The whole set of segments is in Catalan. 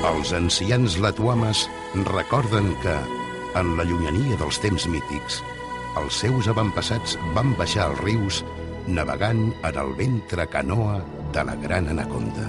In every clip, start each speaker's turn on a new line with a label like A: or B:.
A: Els ancians latuames recorden que, en la llunyania dels temps mítics, els seus avantpassats van baixar els rius navegant en el ventre canoa de la gran anaconda.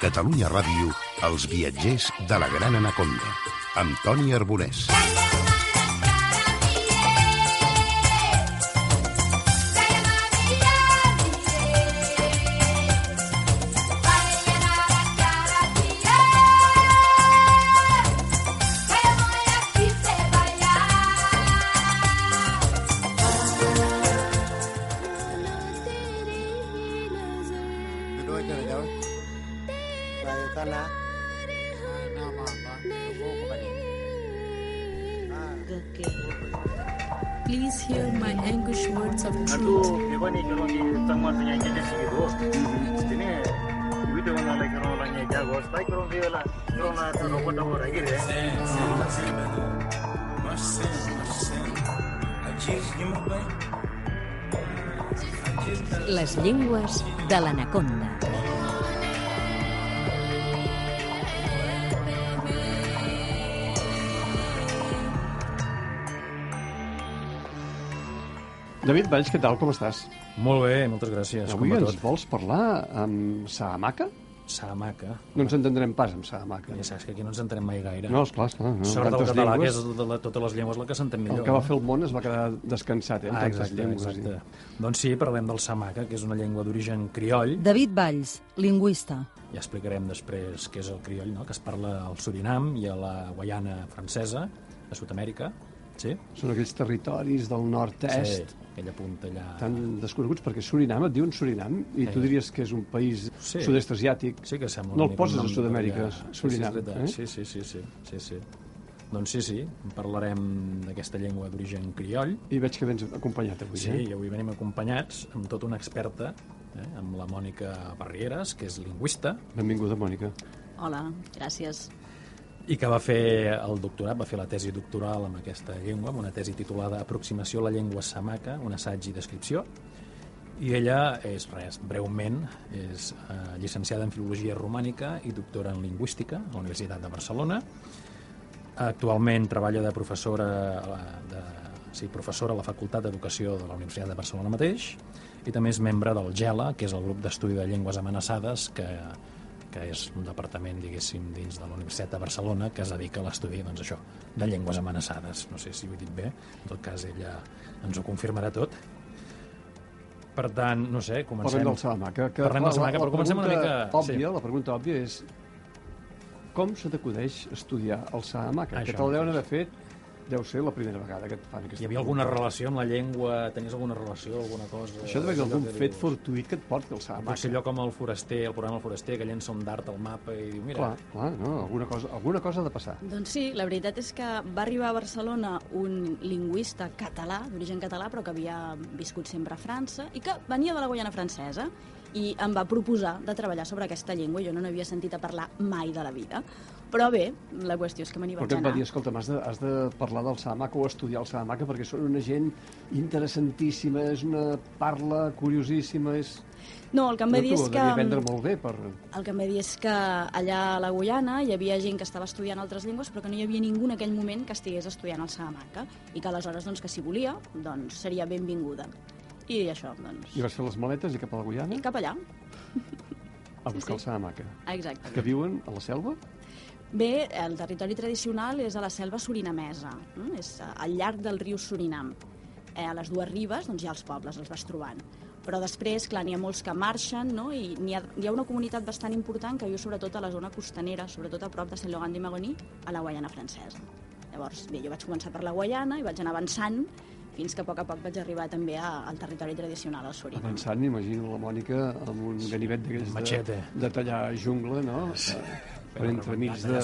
A: Catalunya Ràdio, els viatgers de la Gran Anaconda, amb Toni Arbonès.
B: Please hear my anguish words of truth.
C: Les llengües de l'anaconda.
D: David Valls, què tal, com estàs?
E: Molt bé, moltes gràcies.
D: Avui
E: com a
D: ens
E: tot.
D: vols parlar amb Sahamaka?
E: Sahamaka.
D: No ens entendrem pas amb Sahamaka.
E: Ja saps que aquí no ens entenem mai gaire.
D: No, esclar, esclar. No,
E: Sort del català,
D: llengües,
E: que és de la, totes les llengües la que s'entén millor.
D: El que va
E: no?
D: fer el món es va quedar descansat, eh, amb
E: Ah, exacte,
D: llengües.
E: exacte. Doncs sí, parlem del Samaka, que és una llengua d'origen crioll.
F: David Valls, lingüista.
E: Ja explicarem després què és el crioll, no? que es parla al Surinam i a la Guaiana francesa, a Sud-amèrica. Sí?
D: Són aquells territoris del nord-est
E: Sí, aquella punta allà...
D: tan desconeguts, perquè Surinam, et diuen Surinam, i tu
E: Sí.
D: diries que és un país
E: Sí.
D: sud-est asiàtic.
E: Sí que sembla
D: No el poses a Sud-amèrica,
E: d'allà.
D: Surinam,
E: Sí, sí,
D: eh?
E: sí, sí, sí, sí, sí, sí. Doncs sí, sí, parlarem d'aquesta llengua d'origen crioll.
D: I veig que vens acompanyat avui,
E: Sí,
D: eh?
E: i avui venim acompanyats amb tota una experta, eh, amb la Mònica Barrieres, que és lingüista,
D: Benvinguda, Mònica.
F: Hola, gràcies.
E: I que va fer el doctorat, va fer la tesi doctoral amb aquesta llengua, amb una tesi titulada Aproximació a la llengua samaca, un assaig i descripció. I ella és, res, breument, és eh, llicenciada en Filologia Romànica i doctora en Lingüística a la Universitat de Barcelona. Actualment treballa de professora a la, de, sí, professora a la Facultat d'Educació de la Universitat de Barcelona mateix i també és membre del GELA, que és el grup d'estudi de llengües amenaçades, que, que és un departament, diguéssim, dins de la Universitat de Barcelona que es dedica a l'estudi, doncs això, de llengües amenaçades. No sé si ho he dit bé, en tot cas ella ens ho confirmarà tot. Per tant, no sé, comencem...
D: Parlem del Sahamaka. Que,
E: Parlem del
D: la-
E: Sahamaka,
D: la
E: però comencem una mica-
D: Òbvia,
E: sí.
D: La pregunta òbvia és com se t'acudeix estudiar el Sahamaka?
E: Això
D: que te l'deuen
E: mateix.
D: haver fet, deu ser la primera vegada que et fan aquesta
E: Hi havia alguna
D: pregunta.
E: relació amb la llengua? Tenies alguna relació, alguna cosa?
D: Això deu haver
E: Allò
D: algun
E: que
D: fet
E: dius-
D: fortuït que et porti al Sahamaka.
E: Pot ser allò com el foraster, el programa El Foraster, que llença un dart al mapa i diu, mira,
D: Clar, clar, no, alguna cosa, alguna cosa ha de passar.
F: Doncs sí, la veritat és que va arribar a Barcelona un lingüista català, d'origen català, però que havia viscut sempre a França i que venia de la Guaiana francesa i em va proposar de treballar sobre aquesta llengua. Jo no n'havia sentit a parlar mai de la vida. Però bé, la qüestió és que me n'hi vaig
D: Perquè em va
F: anar.
D: dir, escolta, has de, has de parlar del Sahamaka o estudiar el Sahamaka perquè són una gent interessantíssima, és una parla curiosíssima, és...
F: No, el que em va
D: No,
F: dir és que...
D: aprendre molt bé per...
F: El que em va dir és que allà a la Guyana hi havia gent que estava estudiant altres llengües però que no hi havia ningú en aquell moment que estigués estudiant el Salamanca i que aleshores, doncs, que si volia, doncs seria benvinguda. I això, doncs...
D: I vas fer les maletes i cap a la Guyana
F: I cap allà.
D: a buscar
F: sí.
D: el Sahamaka.
F: Exacte.
D: Que viuen a la selva?
F: Bé, el territori tradicional és a la selva surinamesa, mm? és al llarg del riu Surinam. Eh, a les dues ribes doncs, hi ha els pobles, els vas trobant. Però després, clar, n'hi ha molts que marxen, no? i n'hi ha, hi ha una comunitat bastant important que viu sobretot a la zona costanera, sobretot a prop de Saint-Laurent de Maroni, a la Guaiana francesa. Llavors, bé, jo vaig començar per la Guaiana i vaig anar avançant fins que a poc a poc vaig arribar també a, al territori tradicional, al Surinam.
D: Avançant, imagino la Mònica amb un ganivet d'aquells de, de tallar jungla, no? Eh, per entremig de,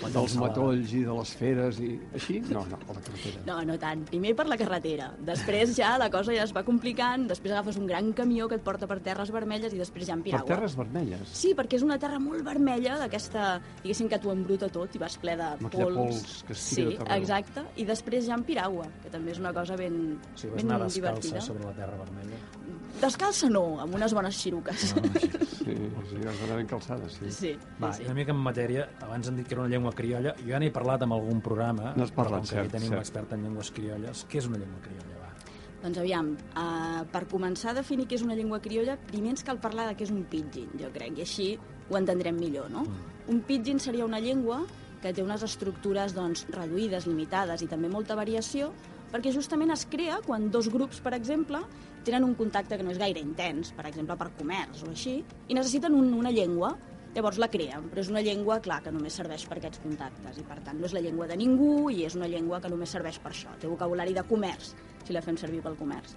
E: quan
D: dels matolls i de les feres i així? No, no, a la carretera.
F: No, no tant. Primer per la carretera. Després ja la cosa ja es va complicant, després agafes un gran camió que et porta per terres vermelles i després ja en
D: Per
F: Piragua.
D: terres vermelles.
F: Sí, perquè és una terra molt vermella, d'aquesta, diguéssim que t'ho embruta tot i vas ple de
D: Amb aquella
F: pols.
D: pols que es
F: sí,
D: tira tot arreu.
F: exacte. I després ja en Piragua, que també és una cosa ben,
E: O sigui, vas
F: ben
E: anar descalça
F: divertida.
E: sobre la terra vermella.
F: Descalça no, amb unes bones xiruques.
E: No, així.
D: Sí, sí, has d'anar ben calçades, sí.
F: Sí,
E: Va,
F: sí,
E: una
F: sí.
E: mica en matèria, abans han dit que era una llengua criolla, jo ja n'he parlat en algun programa,
D: N'has parlat,
E: però com que aquí
D: cert,
E: tenim
D: cert.
E: l'expert en llengües criolles, què és una llengua criolla, va?
F: Doncs aviam, uh, per començar a definir què és una llengua criolla, primer ens cal parlar de què és un pidgin, jo crec, i així ho entendrem millor, no? Un pidgin seria una llengua que té unes estructures doncs, reduïdes, limitades i també molta variació, perquè justament es crea quan dos grups, per exemple, tenen un contacte que no és gaire intens, per exemple per comerç o així, i necessiten un, una llengua, llavors la creen, però és una llengua, clar, que només serveix per aquests contactes, i per tant no és la llengua de ningú i és una llengua que només serveix per això, té vocabulari de comerç, si la fem servir pel comerç.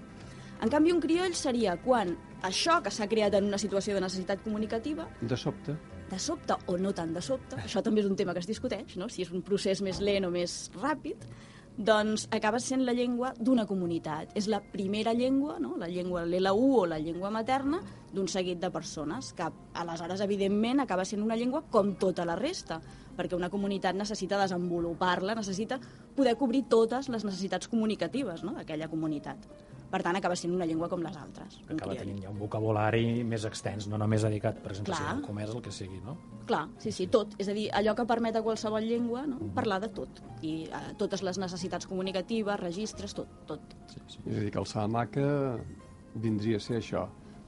F: En canvi, un crioll seria quan això que s'ha creat en una situació de necessitat comunicativa
D: De sobte,
F: de sobte o no tan de sobte, això també és un tema que es discuteix, no? si és un procés més lent o més ràpid, doncs acaba sent la llengua d'una comunitat. És la primera llengua, no? la llengua l'L1 o la llengua materna, d'un seguit de persones, que aleshores, evidentment, acaba sent una llengua com tota la resta, perquè una comunitat necessita desenvolupar-la, necessita poder cobrir totes les necessitats comunicatives no? d'aquella comunitat. Per tant, acaba sent una llengua com les altres.
E: Acaba tenint ja un vocabulari més extens, no només dedicat, per exemple,
F: Clar.
E: al comerç, el que sigui, no?
F: Clar, sí, sí, tot. És a dir, allò que permet a qualsevol llengua no? parlar de tot. I eh, totes les necessitats comunicatives, registres, tot, tot.
E: Sí, sí.
D: és a dir, que el Salamanca vindria a ser això,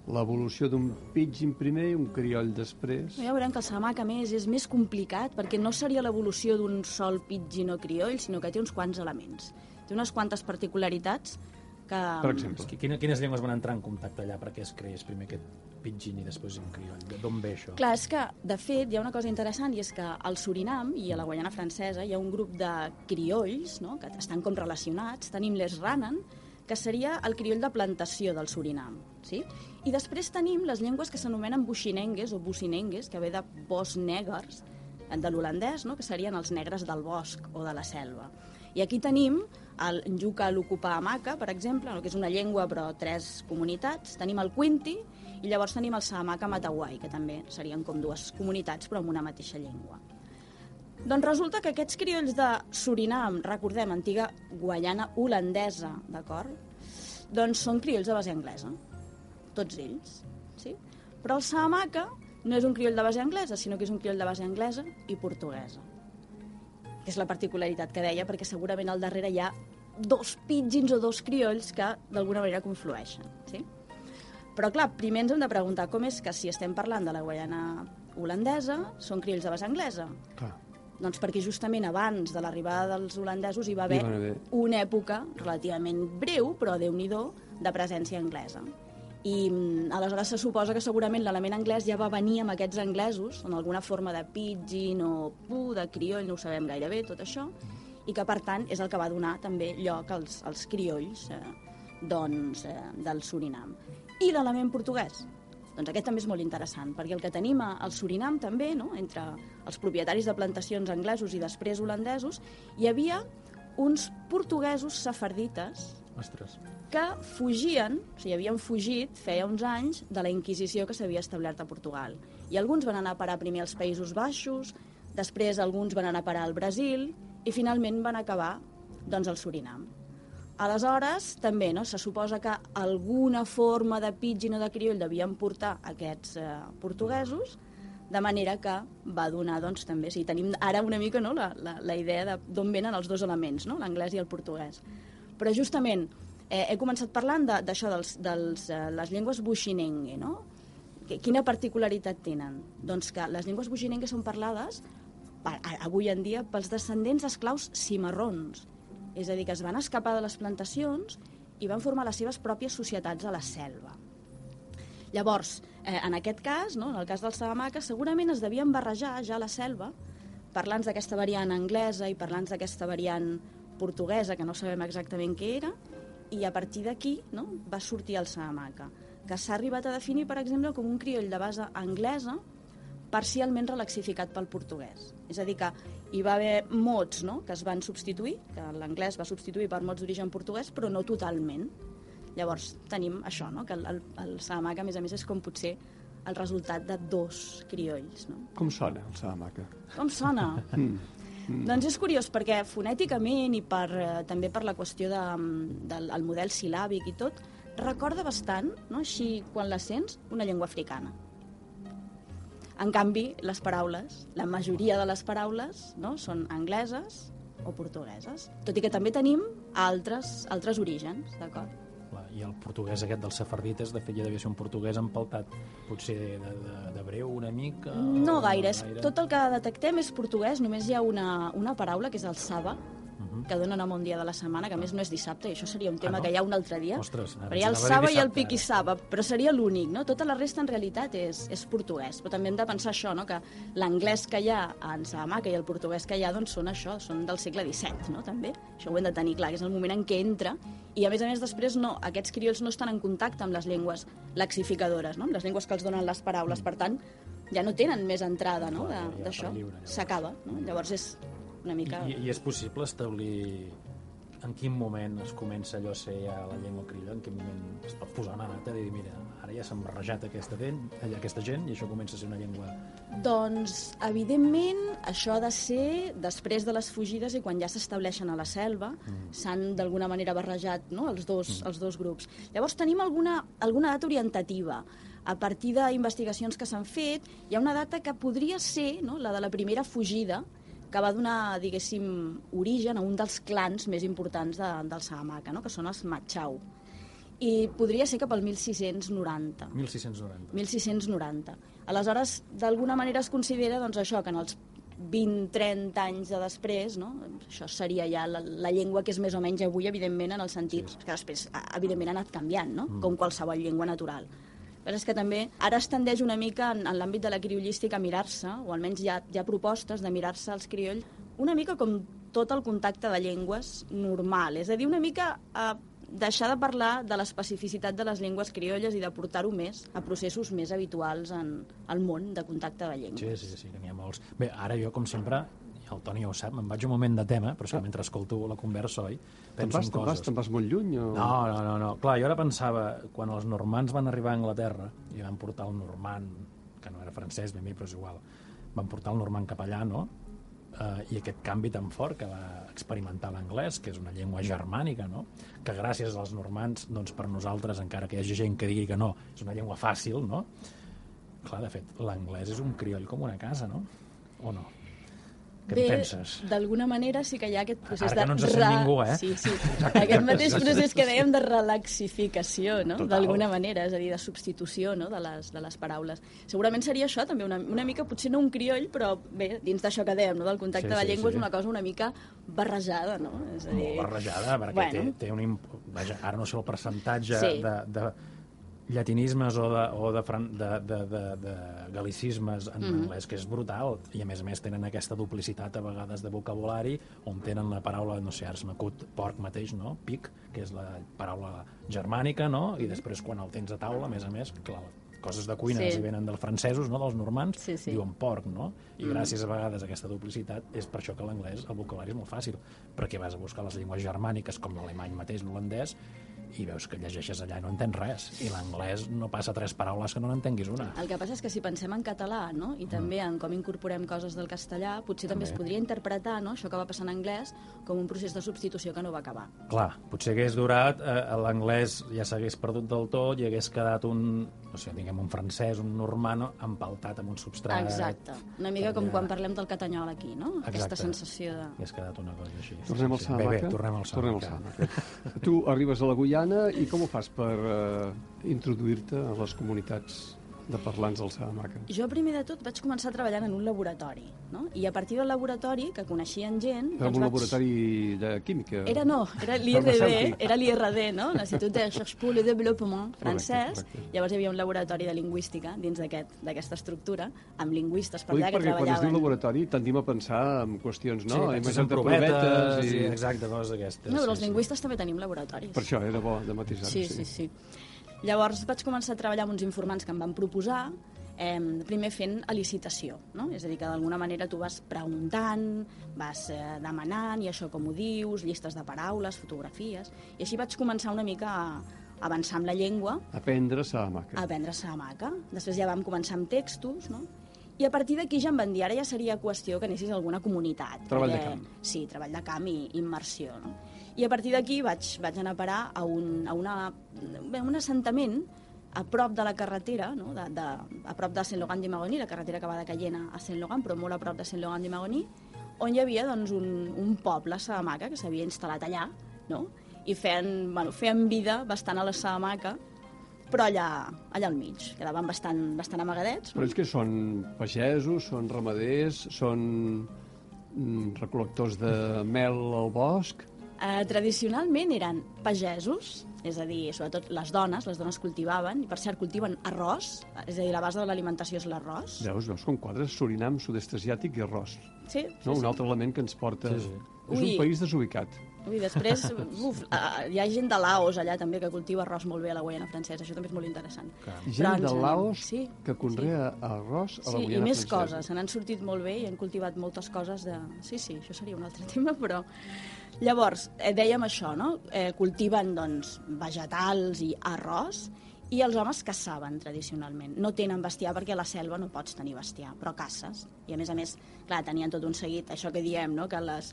D: l'evolució d'un pidgin primer i un crioll després.
F: Ja veurem que el Salamanca, a més, és més complicat perquè no seria l'evolució d'un sol pidgin o crioll, sinó que té uns quants elements. Té unes quantes particularitats que...
D: Per exemple.
E: Qui- Quina, quines llengües van entrar en contacte allà perquè es creés primer aquest pidgin i després un crioll? D'on ve això?
F: Clar, és que, de fet, hi ha una cosa interessant i és que al Surinam i a la Guaiana Francesa hi ha un grup de criolls no?, que estan com relacionats. Tenim les Ranen, que seria el crioll de plantació del Surinam. Sí? I després tenim les llengües que s'anomenen buxinengues o bucinengues, que ve de bosc negres, de l'holandès, no? que serien els negres del bosc o de la selva. I aquí tenim el Njuka Lukupa Amaka, per exemple, que és una llengua però tres comunitats. Tenim el Quinti i llavors tenim el Sahamaka Matawai, que també serien com dues comunitats però amb una mateixa llengua. Doncs resulta que aquests criolls de Surinam, recordem, antiga Guaiana holandesa, d'acord? Doncs són criolls de base anglesa, tots ells, sí? Però el Sahamaka no és un crioll de base anglesa, sinó que és un crioll de base anglesa i portuguesa. Que és la particularitat que deia, perquè segurament al darrere hi ha dos pidgins o dos criolls que d'alguna manera conflueixen, sí? Però, clar, primer ens hem de preguntar com és que si estem parlant de la Guaiana holandesa són criolls de base anglesa.
D: Clar.
F: Doncs perquè justament abans de l'arribada dels holandesos hi va haver
D: Hi van haver.
F: una època relativament breu, però déu nhi de presència anglesa. I mm, aleshores se suposa que segurament l'element anglès ja va venir amb aquests anglesos, en alguna forma de pidgin o pu, de crioll, no ho sabem gaire bé, tot això, i que per tant és el que va donar també lloc als, als criolls eh, doncs, eh, del Surinam. I l'element portuguès, doncs aquest també és molt interessant, perquè el que tenim al Surinam també, no? entre els propietaris de plantacions anglesos i després holandesos, hi havia uns portuguesos safardites
E: Ostres.
F: que fugien, o sigui, havien fugit feia uns anys de la Inquisició que s'havia establert a Portugal. I alguns van anar a parar primer als Països Baixos, després alguns van anar a parar al Brasil i finalment van acabar doncs, al Surinam. Aleshores, també, no? se suposa que alguna forma de pidgin o de crioll devien portar aquests eh, portuguesos, de manera que va donar, doncs, també, sí, tenim ara una mica no, la, la, la idea de d'on venen els dos elements, no? l'anglès i el portuguès. Però justament eh, he començat parlant d'això, de, dels, dels, eh, les llengües buxinengue, no? Quina particularitat tenen? Doncs que les llengües buxinengue són parlades per, avui en dia pels descendents d'esclaus cimarrons. És a dir, que es van escapar de les plantacions i van formar les seves pròpies societats a la selva. Llavors, eh, en aquest cas, no, en el cas dels Salamanca, segurament es devien barrejar ja a la selva, parlant d'aquesta variant anglesa i parlant d'aquesta variant portuguesa, que no sabem exactament què era, i a partir d'aquí no, va sortir el Salamanca, que s'ha arribat a definir, per exemple, com un crioll de base anglesa, parcialment relaxificat pel portuguès. És a dir, que hi va haver mots no?, que es van substituir, que l'anglès va substituir per mots d'origen portuguès, però no totalment. Llavors tenim això, no? que el, el, el Salamanca, a més a més, és com potser el resultat de dos criolls. No?
D: Com sona el Salamanca?
F: Com sona? Mm. Doncs és curiós, perquè fonèticament i per, eh, també per la qüestió de, del el model silàbic i tot, recorda bastant, no? així quan la sents, una llengua africana. En canvi, les paraules, la majoria de les paraules no? són angleses o portugueses, tot i que també tenim altres, altres orígens, d'acord?
E: I el portuguès aquest dels sefardites, de fet, ja devia ser un portuguès empaltat, potser de, de, de breu una mica...
F: No gaire, és, tot el que detectem és portuguès, només hi ha una, una paraula, que és el saba, que dona nom a un dia de la setmana, que a més no és dissabte, i això seria un tema
E: no?
F: que hi ha un altre dia.
E: Ostres, ara
F: però hi ha el saba i el
E: dissabte,
F: piqui saba, però seria l'únic, no? Tota la resta en realitat és, és portuguès. Però també hem de pensar això, no? que l'anglès que hi ha en Salamanca i el portuguès que hi ha doncs són això, són del segle XVII, no? també. Això ho hem de tenir clar, que és el moment en què entra, i a més a més després no, aquests criolls no estan en contacte amb les llengües lexificadores, no? amb les llengües que els donen les paraules, per tant, ja no tenen més entrada no?
E: Clar, ja- ja
F: d'això. S'acaba. No? Llavors és una mica...
E: I, I és possible establir en quin moment es comença allò a ser ja la llengua criolla, en quin moment es pot posar una data i dir, mira, ara ja s'han barrejat aquesta gent, aquesta gent i això comença a ser una llengua...
F: Doncs, evidentment, això ha de ser després de les fugides i quan ja s'estableixen a la selva, mm. s'han d'alguna manera barrejat no? els, dos, mm. els dos grups. Llavors tenim alguna, alguna data orientativa. A partir d'investigacions que s'han fet, hi ha una data que podria ser no? la de la primera fugida, que va donar, diguéssim, origen a un dels clans més importants de, del Salamanca, no? que són els Machau. I podria ser cap al 1690.
E: 1690.
F: 1690. Aleshores, d'alguna manera es considera doncs, això, que en els 20-30 anys de després, no? això seria ja la, la llengua que és més o menys avui, evidentment, en el sentit sí, que després, evidentment, ha anat canviant, no? Mm. com qualsevol llengua natural. Però és que també ara es tendeix una mica en, en l'àmbit de la criollística a mirar-se, o almenys hi ha, hi ha propostes de mirar-se els criolls, una mica com tot el contacte de llengües normal, és a dir, una mica a deixar de parlar de l'especificitat de les llengües criolles i de portar-ho més a processos més habituals en el món de contacte de llengües.
E: Sí, sí, sí, n'hi ha molts. Bé, ara jo, com sempre, el Toni ja ho sap, me'n vaig un moment de tema, però és que mentre escolto la conversa, oi,
D: Te'n
E: penso
D: vas,
E: en
D: vas,
E: coses.
D: te'n vas molt lluny? O...
E: No, no, no, no. Clar, jo ara pensava, quan els normans van arribar a Anglaterra i van portar el normand, que no era francès, ben bé, però és igual, van portar el normand cap allà, no? Uh, I aquest canvi tan fort que va experimentar l'anglès, que és una llengua germànica, no? Que gràcies als normands, doncs per nosaltres, encara que hi hagi gent que digui que no, és una llengua fàcil, no? Clar, de fet, l'anglès és un crioll com una casa, no? O no? Què
F: Bé,
E: en penses?
F: d'alguna manera sí que hi ha aquest procés
E: Ara que
F: de...
E: no ens sent ningú, eh?
F: Sí, sí. Aquest mateix procés que dèiem de relaxificació, no? D'alguna manera, és a dir, de substitució no? de, les, de les paraules. Segurament seria això també, una, una mica, potser no un crioll, però bé, dins d'això que dèiem, no? del contacte
E: Sí,
F: de la
E: sí,
F: llengua,
E: sí.
F: és una cosa una mica barrejada, no? És a dir...
E: molt barrejada, perquè
F: Bueno.
E: té, té un... imp- Vaja, ara no sé el percentatge
F: Sí.
E: de, de llatinismes o de, o de, fran, de, de, de, de galicismes en
F: Mhm.
E: anglès, que és brutal, i a més a més tenen aquesta duplicitat a vegades de vocabulari, on tenen la paraula, no sé, ara se m'acut porc mateix, no? Pic, que és la paraula germànica, no? I després quan el tens a taula, a més a més, clar, coses de cuina
F: Sí.
E: sí. venen dels francesos, no? dels normands,
F: Sí, sí.
E: diuen porc, no? I gràcies a vegades a aquesta duplicitat és per això que l'anglès, el vocabulari és molt fàcil, perquè vas a buscar les llengües germàniques com l'alemany mateix, l'holandès, i veus que llegeixes allà i no entens res. I l'anglès no passa tres paraules que no n'entenguis una.
F: El que passa és que si pensem en català no? i també en com incorporem coses del castellà, potser també,
E: També.
F: es podria interpretar no? això que va passar en anglès com un procés de substitució que no va acabar.
E: Clar, potser hagués durat, eh, l'anglès ja s'hagués perdut del tot i hagués quedat un, no sé, diguem un francès, un normano, empaltat amb un substrat.
F: Exacte. Una mica com quan parlem del catanyol aquí, no? Aquesta
E: Exacte.
F: sensació de...
E: Hagués quedat una cosa així.
D: Tornem al
E: Sí, sí. Bé, bé, tornem al. Salamanca.
D: Tu arribes a la Guyana i com ho fas per eh, introduir-te a les comunitats de parlants del Salamanca?
F: Jo, primer de tot, vaig començar treballant en un laboratori, no? I a partir del laboratori, que coneixien gent...
D: Era un
F: vaig-
D: laboratori de química?
F: Era no, era l'IRD, era l'IRD, no? l'Institut de Recherche pour le Développement francès.
D: correcte.
F: Llavors hi havia un laboratori de lingüística dins d'aquest- d'aquesta estructura, amb lingüistes per
D: Ho
F: allà que
D: perquè quan es diu
F: treballaven.
D: laboratori tendim a pensar en qüestions, no?
E: Sí,
D: Hem de
E: en provetes, i...
D: i...
E: exacte, coses d'aquestes.
F: No, però els
E: sí, sí.
F: lingüistes també tenim laboratoris.
D: Per això era bo de matisar
F: Sí, sí, sí. Llavors vaig començar a treballar amb uns informants que em van proposar eh, primer fent elicitació, no? és a dir, que d'alguna manera tu vas preguntant, vas eh, demanant, i això com ho dius, llistes de paraules, fotografies, i així vaig començar una mica a avançar amb la llengua,
D: Aprendre Salamanca.
F: a aprendre Salamanca. Després ja vam començar amb textos, no? I a partir d'aquí ja em van dir, ara ja seria qüestió que anessis a alguna comunitat.
D: Treball de
F: perquè-
D: camp.
F: Sí, treball de camp i immersió, no? I a partir d'aquí vaig, vaig anar a parar a un, a una, bé, un assentament a prop de la carretera, no? de, de, a prop de Saint-Laurent de Magony, la carretera que va de Cayena a Saint-Laurent, però molt a prop de Saint-Laurent de Magony, on hi havia doncs, un, un poble, Salamanca, que s'havia instal·lat allà, no? i feien, bueno, feien vida bastant a la Salamanca, però allà, allà al mig. Quedaven bastant, bastant amagadets.
D: Però ells que són pagesos, són ramaders, són mm, recol·lectors de mel al bosc...
F: Eh, tradicionalment eren pagesos, és a dir, sobretot les dones, les dones cultivaven, i per cert cultiven arròs, és a dir, la base de l'alimentació és l'arròs.
D: Veus, veus com quadres Surinam, sud-est asiàtic i arròs.
F: Sí, sí,
D: No?
F: sí.
D: Un altre element que ens porta...
E: Sí, sí.
D: És
F: Ui.
D: un país desubicat.
F: Ui, després, uf, hi ha gent de Laos allà també que cultiva arròs molt bé a la Guaiana Francesa, això també és molt interessant.
D: Gent
F: Però
D: de Laos
F: sí,
D: que conrea arròs a la
F: Sí, i
D: Guiana
F: més
D: Francesa.
F: coses, se n'han sortit molt bé i han cultivat moltes coses de... Sí, sí, això seria un altre tema, però... Llavors, eh, dèiem això, no? Eh, cultiven, doncs, vegetals i arròs, i els homes caçaven tradicionalment. No tenen bestiar perquè a la selva no pots tenir bestiar, però caces. I a més a més, clar, tenien tot un seguit, això que diem, no? que les,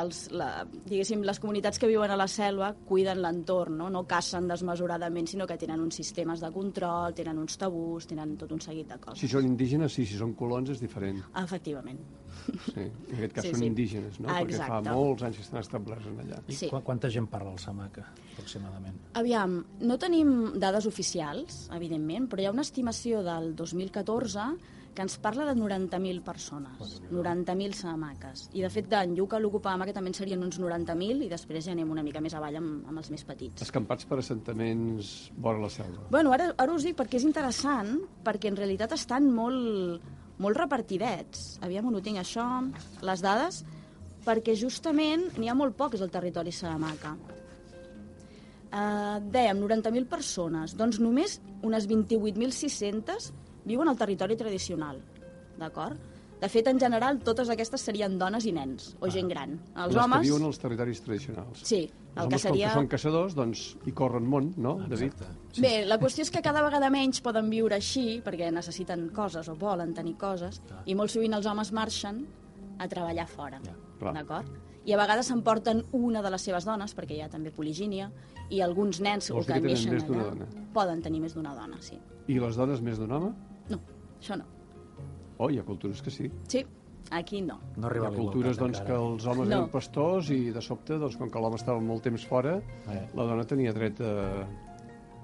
F: els, la, diguéssim, les comunitats que viuen a la selva cuiden l'entorn, no? no cacen desmesuradament, sinó que tenen uns sistemes de control, tenen uns tabús, tenen tot un seguit de coses.
D: Si són indígenes, sí, si són colons és diferent.
F: Efectivament.
D: Sí, en aquest cas
F: Sí,
D: són
F: sí.
D: indígenes, no?
F: Ah,
D: Perquè fa
F: exacte.
D: molts anys que estan establerts en allà.
E: I
F: Sí.
E: sí. quanta gent parla el Samaca, aproximadament?
F: Aviam, no tenim dades oficials, evidentment, però hi ha una estimació del 2014 que ens parla de 90.000 persones, 90.000 samaques. I, de fet, d'en Lluc a l'Ocupama, que també en serien uns 90.000, i després ja anem una mica més avall amb, amb els més petits.
D: Escampats per assentaments vora la selva.
F: Bueno, ara, ara us dic perquè és interessant, perquè en realitat estan molt, molt repartidets. Aviam on ho tinc, això, les dades, perquè justament n'hi ha molt poc, és el territori Saramaca. Uh, dèiem, 90.000 persones, doncs només unes 28.600 viuen al territori tradicional, d'acord? De fet, en general, totes aquestes serien dones i nens, o gent gran. Els
D: les
F: homes...
D: que viuen als territoris tradicionals.
F: Sí,
D: Els
F: el
D: homes,
F: que seria...
D: com que són caçadors, doncs hi corren món, no, David?
E: Exacte.
F: Bé, la qüestió és que cada vegada menys poden viure així perquè necessiten coses o volen tenir coses i molt sovint els homes marxen a treballar fora,
E: Ja,
F: d'acord? I a vegades s'emporten una de les seves dones, perquè hi ha també poligínia, i alguns nens
D: Vols
F: o que
D: que tenen
F: neixen
D: més d'una
F: allà
D: dona?
F: poden tenir més d'una dona, sí.
D: I les dones més d'un home?
F: Això no.
D: Oh, hi ha cultures que sí.
F: Sí, aquí no.
E: No
D: Hi ha cultures doncs, que els homes
F: No.
D: eren pastors i de sobte, doncs, com que l'home estava molt temps fora,
E: Eh.
D: la dona tenia dret a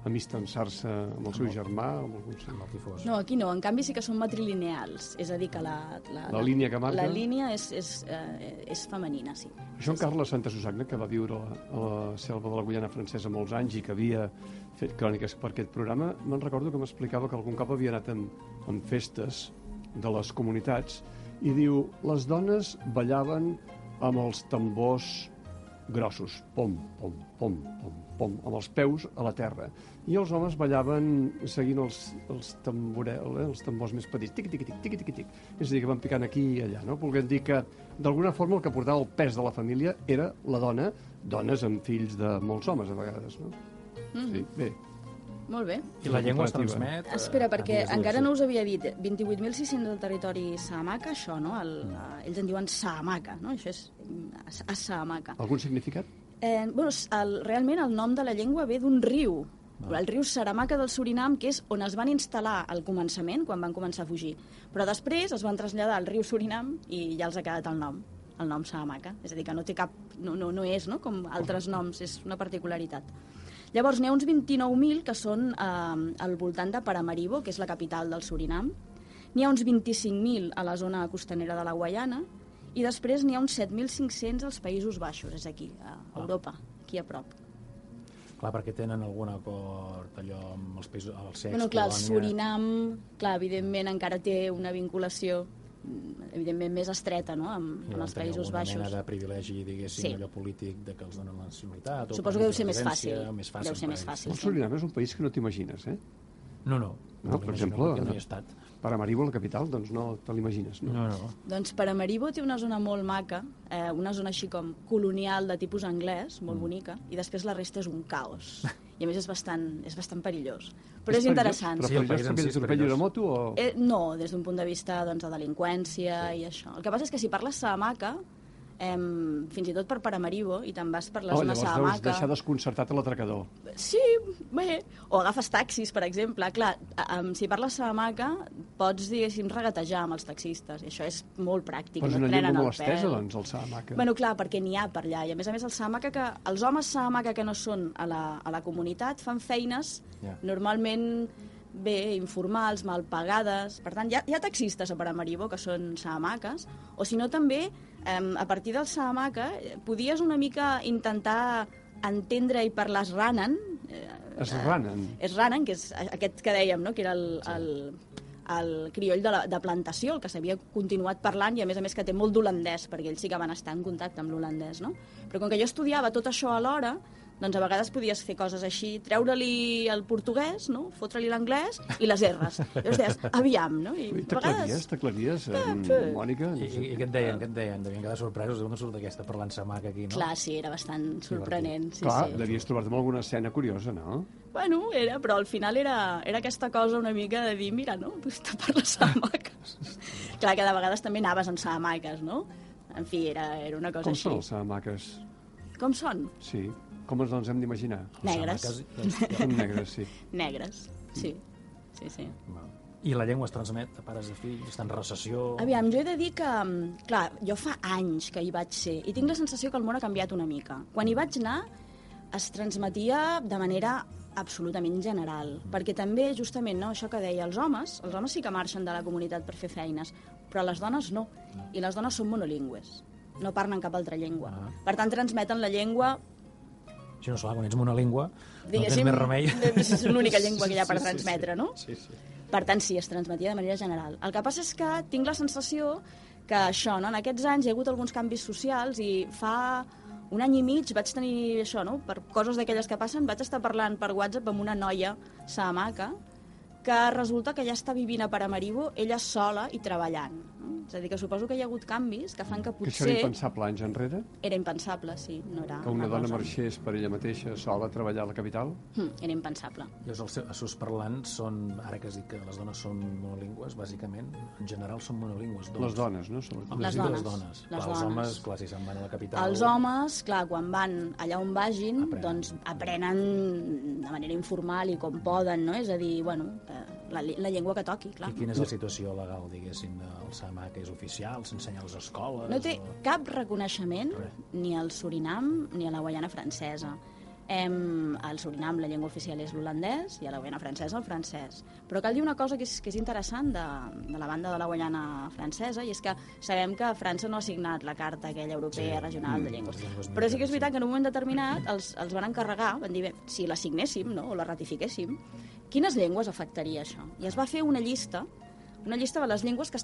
D: amistançar-se amb el seu germà o amb algun.
E: Amb el tifós.
F: No, aquí no. En canvi sí que són matrilineals. És a dir, que la... La,
D: La línia que marca?
F: La línia és, és, eh, és femenina, sí.
D: Això en Carles Santa Susagna, que va viure a la, a la selva de la Guyana francesa molts anys i que havia fet cròniques per aquest programa, me'n recordo que m'explicava que algun cop havia anat en, en festes de les comunitats i diu, les dones ballaven amb els tambors grossos, pom, pom, pom, pom, pom, amb els peus a la terra. I els homes ballaven seguint els, els, tamborel, eh, els tambors més petits, tic, tic, tic, tic, tic, tic. És a dir, que van picant aquí i allà, no? Volguem dir que, d'alguna forma, el que portava el pes de la família era la dona, dones amb fills de molts homes, a vegades, no?
F: Mm.
D: Sí, bé.
F: Molt bé.
E: I la llengua es transmet... eh,
F: Espera, perquè encara no us havia dit 28.600 del territori Sahamaca, això, no? El, eh, ells en diuen Sahamaca, no? Això és mm, a a Sahamaca.
D: Algun significat?
F: Eh, bueno, el, realment el nom de la llengua ve d'un riu, el riu Saramaca del Surinam, que és on es van instal·lar al començament, quan van començar a fugir. Però després es van traslladar al riu Surinam i ja els ha quedat el nom, el nom Sahamaca. És a dir, que no té cap... No, no, no és, no?, com altres noms, és una particularitat. Llavors, n'hi ha uns 29.000 que són eh, al voltant de Paramaribo, que és la capital del Surinam. N'hi ha uns 25.000 a la zona costanera de la Guaiana i després n'hi ha uns 7.500 als Països Baixos, és aquí, a Europa, aquí a prop.
E: Clar, perquè tenen algun acord allò amb els països, els secs,
F: Bueno, clar. Surinam, clar, evidentment encara té una vinculació evidentment més estreta no? amb, amb els Països Baixos.
E: mena de privilegi, diguéssim,
F: Sí.
E: allò polític de que els donen la nacionalitat... o
F: Suposo que deu ser més fàcil.
E: Més fàcil
F: Deu ser més fàcil.
D: El Surinam és un país que no t'imagines, eh?
E: No, no.
D: No, per exemple,
E: no
D: no.
E: hi he estat.
D: Paramaribo, la capital, doncs no te l'imagines, no?
E: No, no.
F: Doncs Paramaribo té una zona molt maca, eh, una zona així com colonial de tipus anglès, molt
D: Mm.
F: bonica, i després la resta és un caos. I a més és bastant, és bastant perillós. Però és,
D: perillós?
F: interessant.
D: Però
E: Sí, el
D: perillós també
E: és perillós.
D: una moto o...
F: Eh, no, des d'un punt de vista doncs, de delinqüència sí. i això. El que passa és que si parles Salamanca, eh, fins i tot per Paramaribo, i te'n vas per la
D: oh,
F: zona
D: llavors deus
F: Salamanca...
D: deixar desconcertat a l'atracador.
F: Sí, bé. O agafes taxis, per exemple. Clar, um, si parles Salamanca, pots, diguéssim, regatejar amb els taxistes. I això és molt pràctic.
D: Però és
F: no
D: una llengua molt estesa, doncs, el Salamanca.
F: Bueno, clar, perquè n'hi ha per allà. I a més a més, el Salamanca que, els homes Salamanca que no són a la, a la comunitat fan feines
E: Ja.
F: normalment bé, informals, mal pagades. Per tant, hi ha, hi ha taxistes a Paramaribo que són salamaques, o si no també, eh, a partir del salamaca, eh, podies una mica intentar entendre i parlar esranen. Eh,
D: Es ranen.
F: Ranen, que és aquest que dèiem, no? que era el, el, el crioll de, la, de plantació, el que s'havia continuat parlant i a més a més que té molt d'holandès, perquè ells sí que van estar en contacte amb l'holandès, no? Però com que jo estudiava tot això alhora, doncs a vegades podies fer coses així, treure-li el portuguès, no? fotre-li l'anglès i les R's. Llavors deies, aviam, no? I a
D: T'aclaries, t'aclaries, eh,
F: sí.
D: Mònica?
E: I, i, I què et deien? Què et deien? Devien quedar sorpresos d'on surt aquesta parlant samaca aquí, no?
F: Clar, sí, era bastant sorprenent. Sí,
D: Clar,
F: sí.
D: devies trobar-te amb alguna escena curiosa, no?
F: Bueno, era, però al final era, era aquesta cosa una mica de dir, mira, no, pues te parles salamaques. Clar que de vegades també anaves amb salamaques, no? En fi, era, era una cosa
D: Com
F: així.
D: són els salamaques?
F: Com són?
D: Sí. Com ens doncs hem d'imaginar?
F: Negres.
E: Doncs,
D: Són negres, sí.
F: Negres, sí. Sí, sí.
E: Val. I la llengua es transmet a pares de fills? Està en recessió?
F: Aviam, jo he de dir que, mm, clar, jo fa anys que hi vaig ser i tinc la sensació que el món ha canviat una mica. Quan hi vaig anar es transmetia de manera absolutament general, perquè també, justament, no, això que deia, els homes, els homes sí que marxen de la comunitat per fer feines, però les dones no, i les dones són monolingües, no parlen cap altra llengua.
E: Ah.
F: Per tant, transmeten la llengua
E: Si no, clar, quan ets monolingüe, no tens més remei.
F: és l'única llengua que hi ha per
E: Sí,
F: transmetre, no?
E: Sí, sí.
F: Per tant, sí, es transmetia de manera general. El que passa és que tinc la sensació que això, no? en aquests anys hi ha hagut alguns canvis socials i fa un any i mig vaig tenir això, no? per coses d'aquelles que passen, vaig estar parlant per WhatsApp amb una noia samaca que resulta que ja està vivint a Paramaribo ella sola i treballant. És a dir, que suposo que hi ha hagut canvis que fan que
D: Que això era
F: potser...
D: impensable anys enrere?
F: Era impensable, sí. No era
D: Que una dona
F: cosa.
D: marxés per ella mateixa sola a treballar a la capital?
F: Hm, era impensable.
E: Llavors, els, seus- els seus parlants són, ara que has dit que les dones són monolingües, bàsicament, en general són monolingües. Doncs.
D: Les dones, no? Sobretot.
F: Les
E: sí,
F: dones,
E: Les dones.
F: les
E: Clar, els
F: dones.
E: homes, clar, si se'n van a la capital...
F: Els homes, clar, quan van allà on vagin,
E: Aprenen.
F: doncs aprenen de manera informal i com poden, no? És a dir, bueno, eh, la, la llengua que toqui, clar.
E: I quina és la situació legal, diguéssim, del SAMA, que és oficial, s'ensenya a les escoles...
F: No té
E: o...
F: cap reconeixement
E: Res.
F: ni al Surinam ni a la Guaiana francesa. Em, al Surinam la llengua oficial és l'holandès i a la Guaiana francesa el francès. Però cal dir una cosa que és, que és interessant de, de la banda de la Guaiana francesa i és que sabem que França no ha signat la carta aquella europea
E: Sí.
F: regional de
E: Mm,
F: llengües. Però sí que és veritat que en un moment determinat els, els van encarregar, van dir, bé, si la signéssim no? o la ratifiquéssim, quines llengües afectaria això? I es va fer una llista una llista de les llengües que,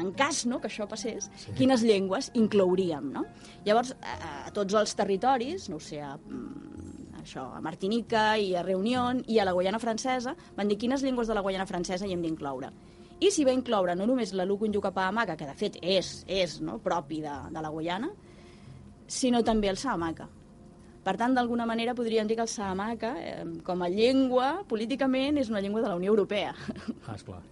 F: en cas no, que això passés, sí. quines llengües inclouríem. No? Llavors, a, a tots els territoris, no sé, a, mm, això, a Martinica i a Reunió i a la Guaiana francesa, van dir quines llengües de la Guaiana francesa hi hem d'incloure. I s'hi va incloure no només la Luco Yucapahamaca, que de fet és, és no, propi de, de la Guaiana, sinó també el Salamanca. Per tant, d'alguna manera podríem dir que el Salamanca, eh, com a llengua, políticament, és una llengua de la Unió Europea.
E: Ah, esclar.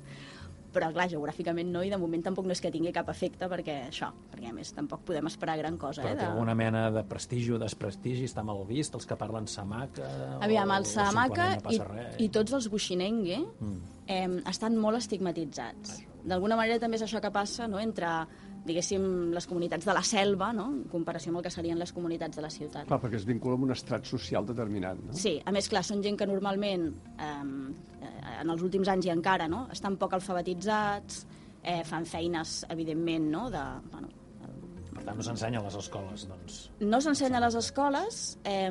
F: Però clar, geogràficament no, i de moment tampoc no és que tingui cap efecte perquè això, perquè a més tampoc podem esperar gran cosa.
E: Però
F: Eh,
E: té
F: de...
E: alguna mena de prestigi o desprestigi? Està mal vist, els que parlen samaca?
F: Aviam, el
E: simplement no
F: i,
E: res?
F: i tots els buixinengue
E: Mm.
F: eh, estan molt estigmatitzats. D'alguna manera també és això que passa no, entre, diguéssim, les comunitats de la selva, no, en comparació amb el que serien les comunitats de la ciutat.
D: Clar, perquè es vincula amb un estrat social determinat, no?
F: Sí, a més, clar, són gent que normalment, eh, en els últims anys i encara, no?, estan poc alfabetitzats, eh, fan feines, evidentment, no?, de, bueno,
E: Per tant, no s'ensenya a les escoles, doncs.
F: no s'ensenya a les escoles. Eh,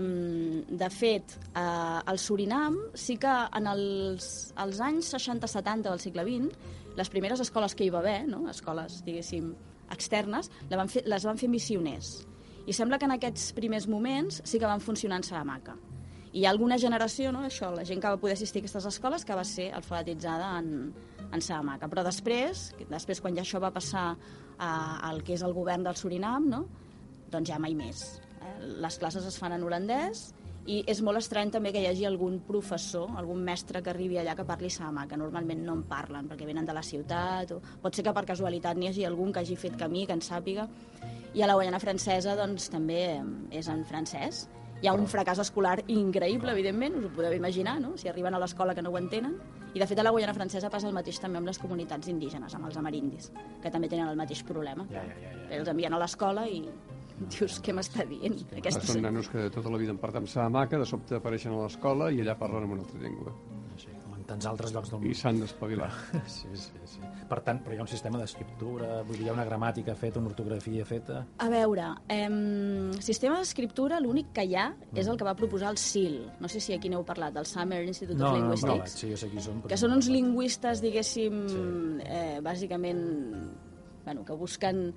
F: de fet, eh, al Surinam sí que en els, els anys 60-70 del segle XX, les primeres escoles que hi va haver, no? escoles, diguéssim, externes, la van fer, les van fer missioners. I sembla que en aquests primers moments sí que van funcionar en Salamanca. I hi ha alguna generació, no, això, la gent que va poder assistir a aquestes escoles que va ser alfabetitzada en, en Salamanca. Però després, després quan ja això va passar a, al que és el govern del Surinam, no? doncs ja mai més. Eh? Les classes es fan en holandès i és molt estrany també que hi hagi algun professor, algun mestre que arribi allà que parli sama, que normalment no en parlen perquè venen de la ciutat, o pot ser que per casualitat n'hi hagi algun que hagi fet camí, que en sàpiga. I a la Guaiana Francesa doncs, també és en francès. Hi ha un fracàs escolar increïble, evidentment, us ho podeu imaginar, no? si arriben a l'escola que no ho entenen. I, de fet, a la Guaiana Francesa passa el mateix també amb les comunitats indígenes, amb els amerindis, que també tenen el mateix problema.
E: Ja, ja, ja, ja.
F: Els envien a l'escola i dius, què m'està dient? Aquesta...
D: Són nanos que tota la vida han parlat amb Salamanca, de sobte apareixen a l'escola i allà parlen en una altra llengua.
E: Sí, com en tants altres llocs del
D: I
E: món.
D: s'han d'espavilar.
E: Sí, sí, sí. Per tant, però hi ha un sistema d'escriptura, vull dir, hi ha una gramàtica feta, una ortografia feta...
F: A veure, em, sistema d'escriptura, l'únic que hi ha és el que va proposar el SIL. No sé si aquí n'heu parlat, del Summer Institute
E: No,
F: of
E: no, no,
F: Linguistics.
E: sí, jo sé qui són.
F: que
E: no-
F: són uns lingüistes, diguéssim, eh, bàsicament, bueno, que busquen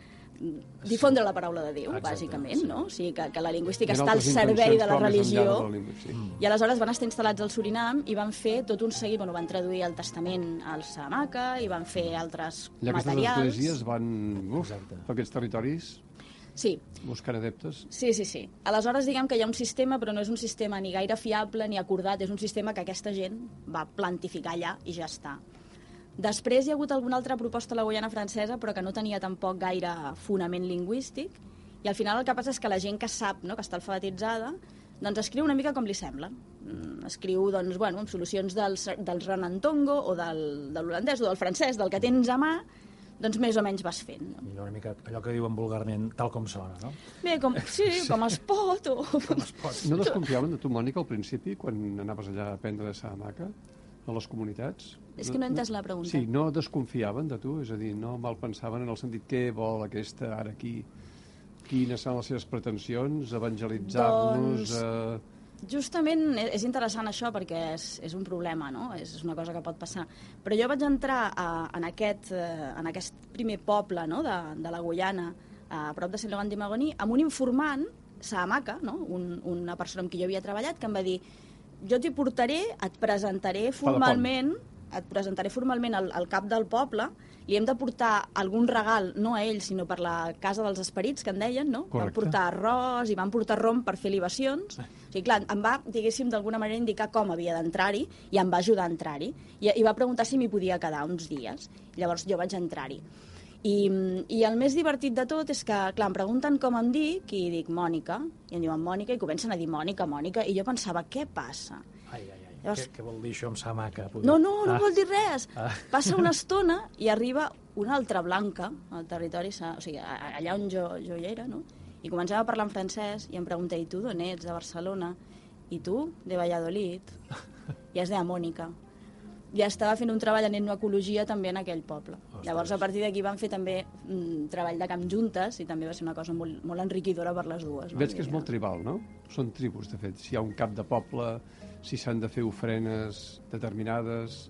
F: difondre la paraula de Déu,
E: Exacte,
F: bàsicament,
E: sí.
F: no? O sigui, que, que la lingüística està al servei de la religió,
D: de la sí.
F: i aleshores van estar instal·lats al Surinam i van fer tot un seguit, bueno, van traduir el testament al Salamanca i van fer altres
D: I aquestes
F: materials.
D: esglésies van uf,
E: Exacte.
D: aquests territoris
F: Sí,
D: buscant adeptes.
F: Sí, sí, sí. Aleshores, diguem que hi ha un sistema, però no és un sistema ni gaire fiable ni acordat, és un sistema que aquesta gent va plantificar allà i ja està. Després hi ha hagut alguna altra proposta a la Guaiana francesa, però que no tenia tampoc gaire fonament lingüístic, i al final el que passa és que la gent que sap, no, que està alfabetitzada, doncs escriu una mica com li sembla. Mm, Escriu, doncs, bueno, amb solucions del, del renantongo o del, de l'holandès o del francès, del que tens a mà, doncs més o menys vas fent. No?
E: I una mica allò que diuen vulgarment, tal com sona, no?
F: Bé, com, sí, com es pot, o...
D: No desconfiaven de tu, Mònica, al principi, quan anaves allà a aprendre a Salamanca, a les comunitats?
F: És que no he entès la pregunta.
D: Sí, no desconfiaven de tu? És a dir, no mal pensaven en el sentit què vol aquesta ara aquí? Quines són les seves pretensions? Evangelitzar-nos?
F: Doncs-
D: Eh...
F: Justament és és interessant això perquè és, és un problema, no? és, una cosa que pot passar. Però jo vaig entrar a, en, aquest, eh, en aquest primer poble no? de, de la Guyana, a prop de Sant Logan de Magoni, amb un informant, Saamaca, no? un, una persona amb qui jo havia treballat, que em va dir jo t'hi portaré, et presentaré formalment et presentaré formalment al, al cap del poble, li hem de portar algun regal, no a ell, sinó per la Casa dels Esperits, que en deien, no? Van
D: Correcte.
F: portar arròs i van portar rom per fer libacions. O sigui, clar, em va, diguéssim, d'alguna manera indicar com havia d'entrar-hi i em va ajudar a entrar-hi. I, I va preguntar si m'hi podia quedar uns dies. Llavors jo vaig entrar-hi. I, I el més divertit de tot és que, clar, em pregunten com em dic i dic Mònica, i em diuen Mònica i comencen a dir Mònica, Mònica, i jo pensava, què passa?
E: Ai, ai, ai.
F: Llavors-
E: Què, què vol dir això amb sa maca? Poder?
F: No, no, no
E: Ah.
F: vol dir res.
E: Ah.
F: Passa una estona i arriba una altra blanca al territori, o sigui, allà on jo, jo hi era, no? I comencem a parlar en francès i em pregunta, i tu d'on ets? De Barcelona. I tu? De Valladolid. I es deia Mònica. Ja estava fent un treball en etnoecologia també en aquell poble.
E: Ostres.
F: Llavors, a partir d'aquí van fer també mm, treball de camp juntes i també va ser una cosa molt, molt enriquidora per les dues. no?
D: Veig que és molt tribal, no? Són tribus, de fet. Si hi ha un cap de poble, si s'han de fer ofrenes determinades...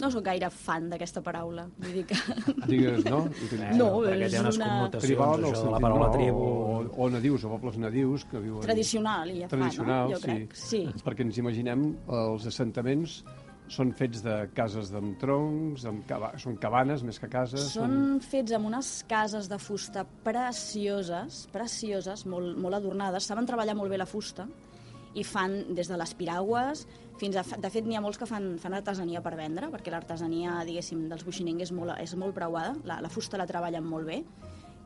F: No sóc gaire fan d'aquesta paraula. Vull dir que...
D: Digues, no?
F: No,
E: perquè
F: és
E: té unes
F: una-
E: connotacions,
D: Tribal,
E: això de la paraula
D: no,
E: tribu...
D: o, o nadius, o pobles nadius que viuen...
F: Tradicional, i ja
D: Tradicional,
F: fa, no? Jo
D: sí.
F: crec, sí.
D: Perquè ens imaginem els assentaments són fets de cases amb troncs, amb cava... són cabanes més que cases.
F: Són fets amb unes cases de fusta precioses, precioses, molt, molt adornades. Saben treballar molt bé la fusta i fan des de les piragües fins a... De fet, n'hi ha molts que fan, fan artesania per vendre, perquè l'artesania, diguéssim, dels buixinencs és molt, és molt preuada. La, la fusta la treballen molt bé.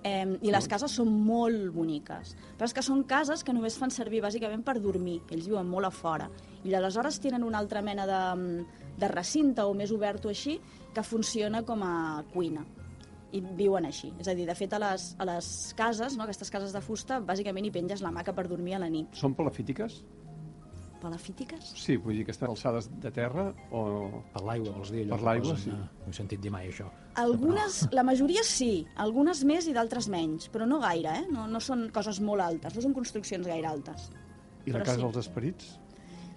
F: Eh, I les cases són molt boniques. Però és que són cases que només fan servir bàsicament per dormir. Ells viuen molt a fora. I aleshores tenen una altra mena de, de recinte o més obert o així que funciona com a cuina i viuen així. És a dir, de fet, a les, a les cases, no, aquestes cases de fusta, bàsicament hi penges la maca per dormir a la nit.
D: Són palafítiques?
F: Palafítiques?
D: Sí, vull dir que estan alçades de terra o...
E: Per l'aigua, vols dir?
D: Per l'aigua, sí.
E: ah, No he sentit dir mai això.
F: Algunes, la majoria sí, algunes més i d'altres menys, però no gaire, eh? No, no són coses molt altes, no són construccions gaire altes.
D: I la
F: Però
D: casa
F: sí.
D: dels esperits?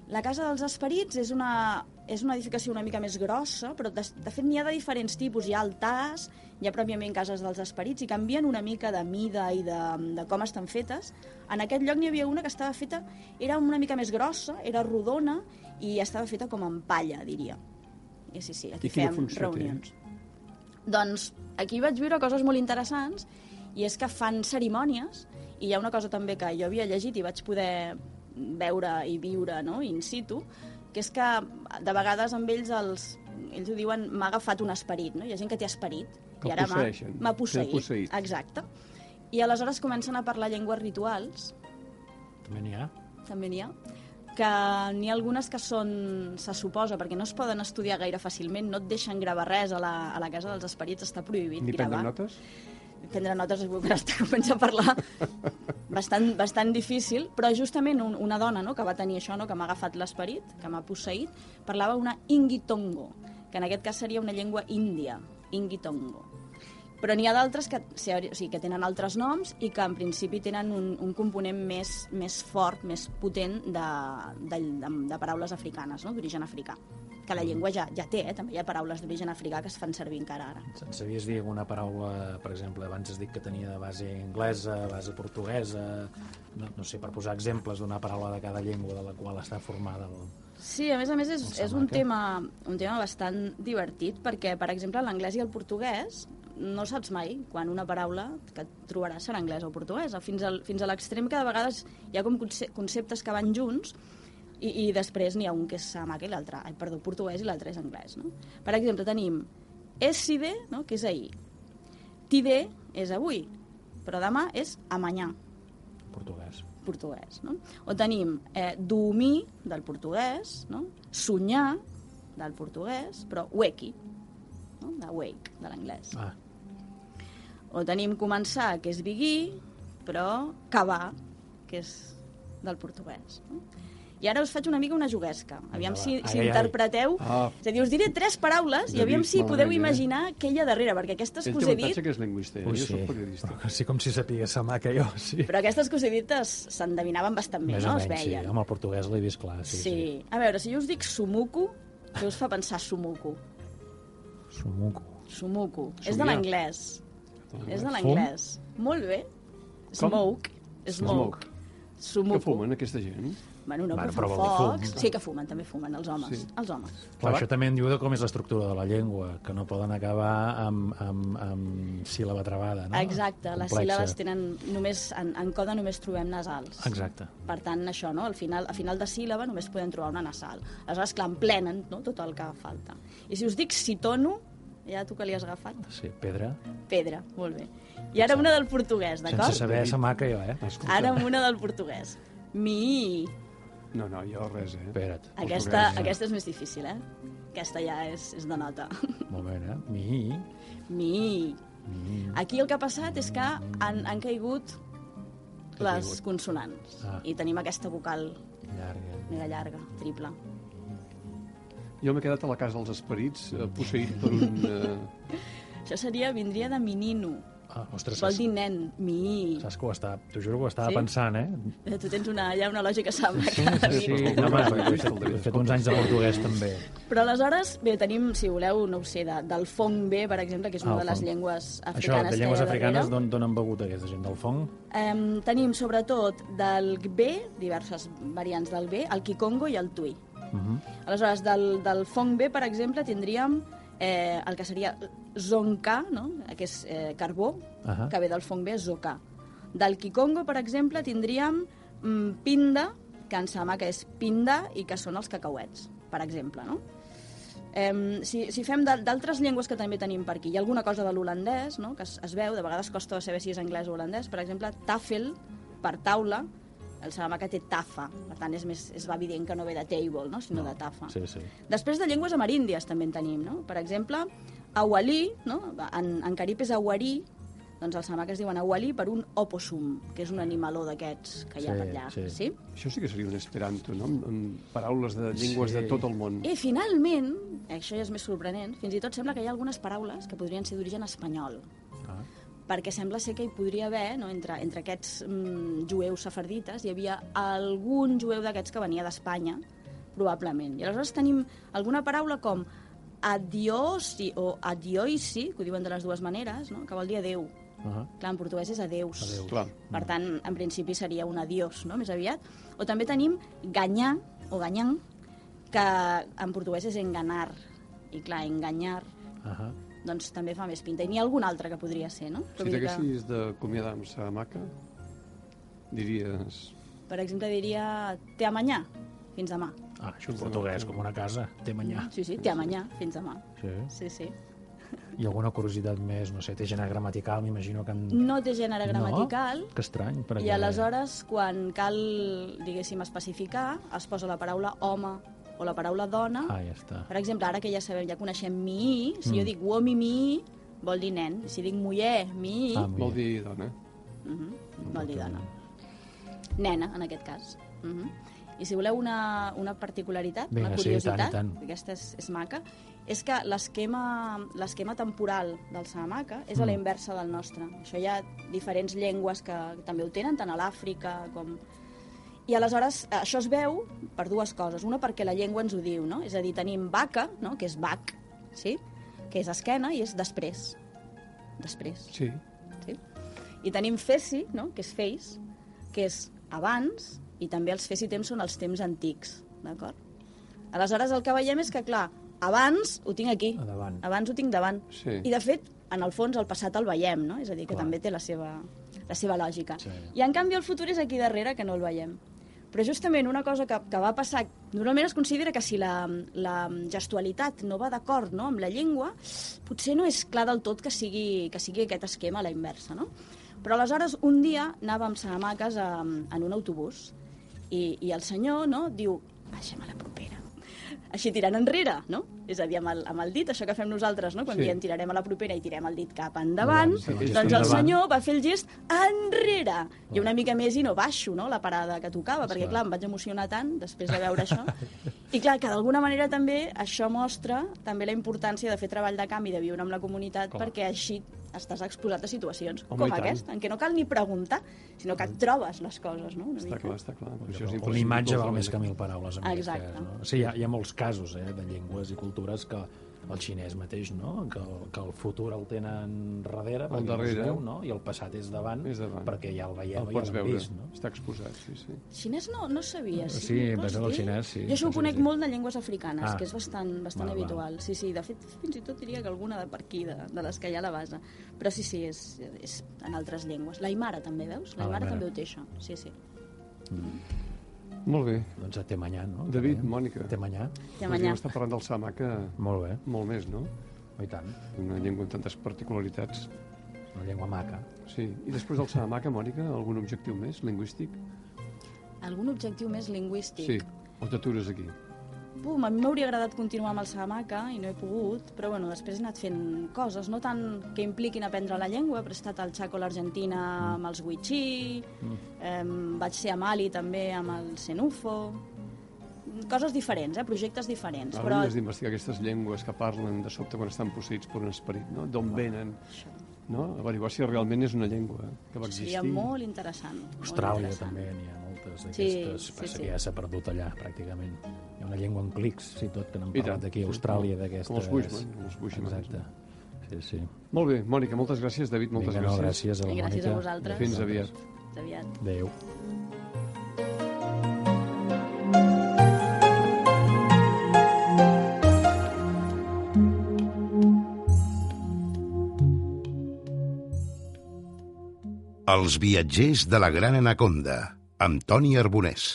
F: La Casa dels Esperits és una, és una edificació una mica més grossa, però de, de fet n'hi ha de diferents tipus. Hi ha altars, hi ha pròpiament cases dels esperits, i canvien una mica de mida i de, de com estan fetes. En aquest lloc n'hi havia una que estava feta, era una mica més grossa, era rodona, i estava feta com en palla, diria. I sí, sí, aquí
D: I
F: fèiem
D: funció té?
F: reunions. Doncs aquí vaig viure coses molt interessants, i és que fan cerimònies, i hi ha una cosa també que jo havia llegit i vaig poder veure i viure no? in situ, que és que de vegades amb ells els, ells ho diuen m'ha agafat un esperit, no? hi ha gent que té esperit
D: Que
F: i ara m'ha posseït.
D: posseït.
F: Exacte. I aleshores comencen a parlar llengües rituals,
E: També n'hi ha.
F: també n'hi ha, que n'hi ha algunes que són, se suposa, perquè no es poden estudiar gaire fàcilment, no et deixen gravar res a la, a la casa dels esperits, està prohibit
D: Ni prendre
F: gravar
D: notes?
F: Prendre notes es que està comença a parlar bastant, bastant difícil, però justament un, una dona no, que va tenir això, no, que m'ha agafat l'esperit, que m'ha posseït, parlava una ingitongo, que en aquest cas seria una llengua índia, ingitongo. Però n'hi ha d'altres que, o sigui, que tenen altres noms i que en principi tenen un, un component més, més fort, més potent de, de, de, de paraules africanes, no? d'origen africà. Que la llengua ja, ja té, eh? també hi ha paraules d'origen africà que es fan servir encara ara.
E: En sabies dir alguna paraula, per exemple, abans has dit que tenia de base anglesa, base portuguesa, no, no sé, per posar exemples d'una paraula de cada llengua de la qual està formada el...
F: Sí, a més a més és, és un, tema, un tema bastant divertit perquè, per exemple, l'anglès i el portuguès no saps mai quan una paraula que et trobaràs serà anglès o portuguesa. Fins, al, fins a l'extrem que de vegades hi ha com conce- conceptes que van junts i, i després n'hi ha un que és samaca i l'altre, ai, perdó, portuguès i l'altre és anglès. No? Per exemple, tenim esside, no? que és ahir. Tide és avui, però demà és amanyà
E: portuguès.
F: portuguès. No? O tenim eh, dormir, del portuguès, no? sonyar, del portuguès, però weki, no? de wake, de l'anglès.
E: Ah,
F: O tenim començar, que és begir, però cavar, que és del portuguès. No? I ara us faig una mica una juguesca. Aviam si,
E: Ai,
F: si
E: ai, ai.
F: interpreteu...
D: Ah.
F: És a dir, us diré tres paraules i aviam si podeu
D: eh?
F: imaginar què hi ha darrere, perquè aquestes que us he dit...
D: que és lingüista, eh?
E: ui,
D: jo
E: sí.
D: soc periodista.
E: Però sí com si sapigués samaca jo, sí.
F: Però aquestes que us he dit s'endevinaven bastant bé,
E: Més
F: no?
E: o
F: Es
E: menys, sí.
F: veien.
E: Amb el portuguès l'he vist clar, sí.
F: Sí, sí. A veure, si jo us dic sumuku, què us fa pensar sumuku?
E: sí. Sumuco.
F: Sumuku. És de l'anglès. És de l'anglès. Molt bé. Smoke. Smoke.
D: Smoke. Que
F: Sumuku.
D: fumen aquesta gent?
F: Bueno, no,
E: Bueno,
F: però fan
E: dir fum.
F: focs. Sí que fumen, també fumen, els homes.
D: Sí.
F: Els homes.
E: Clar, això també en diu de com és l'estructura de la llengua, que no poden acabar amb, amb, amb síl·laba travada, no?
F: Exacte, les
E: Complexa.
F: síl·labes tenen només, en, en coda només trobem nasals.
E: Exacte.
F: Per tant, això, no? Al final, a final de síl·laba només podem trobar una nasal. Aleshores, clar, emplenen no? tot el que falta. I si us dic citono, ja tu que li has agafat?
E: Sí, pedra.
F: Pedra, molt bé. I ara una del portuguès,
E: Sense
F: d'acord?
E: saber samaca jo, eh?
D: Escolta,
F: Ara una del portuguès. Mi.
D: No, no, jo res, eh?
E: Espera't,
F: Aquesta,
D: Portuguès.
F: aquesta és més difícil, eh? Aquesta ja és, és de nota.
E: un moment, eh? Mi,
F: Mi.
E: mi.
F: Aquí el que ha passat és que han, han caigut
D: ha
F: les
D: caigut?
F: consonants.
E: Ah.
F: I tenim aquesta vocal
E: Llarga.
F: mega llarga, triple.
D: Jo m'he quedat a la casa dels esperits, eh, posseït per un... Eh,
F: Això seria, vindria de menino.
E: Ah, ostres,
F: Vol dir nen, mi.
E: saps que ho estava... T'ho juro que ho estava
F: Sí?
E: pensant, eh?
F: Eh, Tu tens una, ja una lògica sembla.
E: Sí,
D: Escolta,
E: no, home,
D: escolta,
E: he fet, he fet uns anys de portuguès, també.
F: Però aleshores, bé, tenim, si voleu, no ho sé, de, del fong B, per exemple, que és una
E: Ah,
F: de les llengües
E: Això,
F: africanes
E: de llengües africanes, d'on d'on han begut aquesta gent? Del fong?
F: Em, tenim sobretot del B, diverses variants del B, el Kikongo i el Tui.
E: Uh -huh.
F: Aleshores, del, del Fong B, per exemple, tindríem eh, el que seria Zonka, no? que és eh, carbó,
E: Ahà.
F: que ve del Fong B, Zoka. Del Kikongo, per exemple, tindríem mm, Pinda, que en sama que és Pinda i que són els cacauets, per exemple, no? Eh, si, si fem d'al- d'altres llengües que també tenim per aquí, hi ha alguna cosa de l'holandès, no? que es, es veu, de vegades costa saber si és anglès o holandès, per exemple, tafel, per taula, el Salamanca té tafa, per tant és, més, és evident que no ve de table, no? sinó de tafa.
E: Sí, sí.
F: Després de llengües ameríndies també en tenim, no? Per exemple, Awalí, no? en, en carib és Awarí, doncs els samaques diuen Awalí per un opossum, que és un animaló d'aquests que hi ha
E: Sí,
F: per allà.
E: sí.
F: sí?
D: això sí que seria un esperanto, no? Amb, amb paraules de llengües
E: Sí.
D: de tot el món.
F: I finalment, això ja és més sorprenent, fins i tot sembla que hi ha algunes paraules que podrien ser d'origen espanyol. Perquè sembla ser que hi podria haver, no, entre, entre aquests mm, jueus safardites, hi havia algun jueu d'aquests que venia d'Espanya, probablement. I aleshores tenim alguna paraula com adiosi o adioisi, que ho diuen de les dues maneres, no? que vol dir adeu.
E: Uh -huh.
F: Clar, en portuguès és adeus.
E: Adeus.
D: Clar.
F: Per tant, en principi seria un adiós, no?, més aviat. O també tenim ganyar, o ganyant, que en portuguès és enganar. I clar, enganyar,
E: Uh -huh.
F: Doncs també fa més pinta. I n'hi ha algun altre que podria ser, no?
D: Si
F: Però vull dir que,
D: t'haguessis d'acomiadar amb sa maca, diries...
F: per exemple, diria te amanyà, fins demà.
E: Ah, això en portuguès, com una casa. Té manyà.
F: Sí, sí, te amanyà, fins demà.
E: Sí.
F: Sí, sí.
E: I alguna curiositat més, no sé, té gènere gramatical, m'imagino que... En...
F: No té gènere gramatical,
E: No? Que estrany, perquè...
F: I aleshores, quan cal, diguéssim, especificar, es posa la paraula home o la paraula dona.
E: Ah, ja està.
F: Per exemple, ara que ja sabem, ja coneixem mi, si
E: Mm.
F: jo dic uomi mi, vol dir nen. Si dic muller mi,
E: Ah,
D: Vol dir dona.
F: vol dir dona. Nena, en aquest cas. Uh -huh. I si voleu una, una particularitat,
E: Vinga,
F: una
E: sí, i tant,
F: curiositat,
E: tant.
F: aquesta és, és maca, és que l'esquema l'esquema temporal del Samamaca és a
E: Mm.
F: la inversa del nostre. Això hi ha diferents llengües que també ho tenen, tant a l'Àfrica com... I aleshores això es veu per dues coses. Una perquè la llengua ens ho diu, no? És a dir, tenim vaca, no? que és bac, sí? que és esquena i és després. Després.
D: Sí.
F: Sí? I tenim feci, no? que és face, que és abans, i també els feci temps són els temps antics, d'acord? Aleshores el que veiem és que, clar, abans ho tinc aquí,
E: A davant.
F: abans ho tinc davant.
D: Sí.
F: I, de fet, en el fons, el passat el veiem, no? És a dir, que
E: Clar.
F: també té la seva, la seva lògica.
E: Sí.
F: I, en canvi, el futur és aquí darrere, que no el veiem. Però justament una cosa que, que va passar... Normalment es considera que si la, la gestualitat no va d'acord no, amb la llengua, potser no és clar del tot que sigui, que sigui aquest esquema a la inversa, no? Però aleshores, un dia anàvem a Sanamaques en un autobús i, i el senyor no, diu, baixem a la propera. Així tirant enrere, no? És a dir, amb el, amb el dit, això que fem nosaltres, no? Quan
D: Sí.
F: sí. diem tirarem a la propera i tirem el dit cap endavant,
E: sí,
F: doncs el
E: endavant.
F: senyor va fer el gest enrere. I una mica més i no baixo, no?, la parada que tocava, perquè, clar, em vaig emocionar tant després de veure això. I, clar, que d'alguna manera també això mostra també la importància de fer treball de canvi, de viure amb la comunitat,
D: Clar.
F: perquè així estàs exposat a situacions
D: Home,
F: com
D: i
F: aquesta, en què no cal ni preguntar, sinó que et trobes les coses, no?, una
D: Està
F: mica.
D: clar, està clar. Això és
E: Una imatge val més que mil paraules.
F: Exacte.
E: Cas, no? Sí, hi ha, hi ha molts casos eh, de llengües i cultures que el xinès mateix, no? que, el, que el futur el tenen darrere, perquè no
D: darrere.
E: es veu, no? i el passat és davant,
D: És davant.
E: perquè ja el veiem,
D: El
E: ja
D: pots
E: l'hem
D: veure,
E: vist. No?
D: està exposat, sí, sí.
F: Xinès no, no sabia. Sí,
E: Sí,
F: Vols
E: pensa el xinès, sí.
F: Jo això ho conec
E: sí.
F: molt de llengües africanes,
E: Ah.
F: que és bastant, bastant
E: Val, val.
F: habitual. Sí, sí, de fet, fins i tot diria que alguna de per aquí, de, de les que hi ha a la base. Però sí, sí, és, és en altres llengües. L'aimara també, veus?
E: Ah,
F: L'aimara
E: l'aimara.
F: també ho té, això. Sí, sí.
D: Molt bé.
E: Doncs a Temanyà, no?
D: David,
E: També.
D: Mònica.
E: Temanyà,
F: Ja
D: Podríem estar parlant del Samaca
E: molt bé,
D: molt més, no?
E: oh, i tant.
D: Una llengua amb tantes particularitats.
E: Una llengua maca.
D: Sí. I després del Samaca, Mònica, algun objectiu més lingüístic?
F: Algun objectiu més lingüístic?
D: Sí. O t'atures aquí?
F: Bum, a mi m'hauria agradat continuar amb el Salamanca i no he pogut, però bueno, després he anat fent coses, no tant que impliquin aprendre la llengua, però he estat al Chaco, a l'Argentina, amb els Wichí, mm. vaig ser a Mali també amb el Senufo, coses diferents, eh? projectes diferents.
D: Ara
F: però...
D: hauries d'investigar aquestes llengües que parlen de sobte quan estan posseïts per un esperit, no? D'on venen,
F: Això,
D: no? Averiguar si realment és una llengua que va existir.
F: seria molt interessant. molt
E: Austràlia
F: interessant.
E: també n'hi ha moltes
F: Sí,
E: d'aquestes.
F: sí,
E: Passa
F: sí.
E: que ja s'ha perdut allà, pràcticament. Hi ha una llengua en clics, sí, tot, que n'han
D: I
E: parlat
D: tant,
E: aquí a
D: sí.
E: Austràlia,
D: Com
E: d'aquestes...
D: els Bushman, els Bushman.
E: Exacte. Sí, sí.
D: Molt bé, Mònica, moltes gràcies. David, moltes
E: Vinga, no,
D: gràcies.
E: gràcies a la
F: I gràcies
E: Mònica.
F: a vosaltres.
D: Fins aviat.
F: Fins aviat.
E: Adéu.
A: Els viatgers de la Gran Anaconda, amb Toni Arbonès.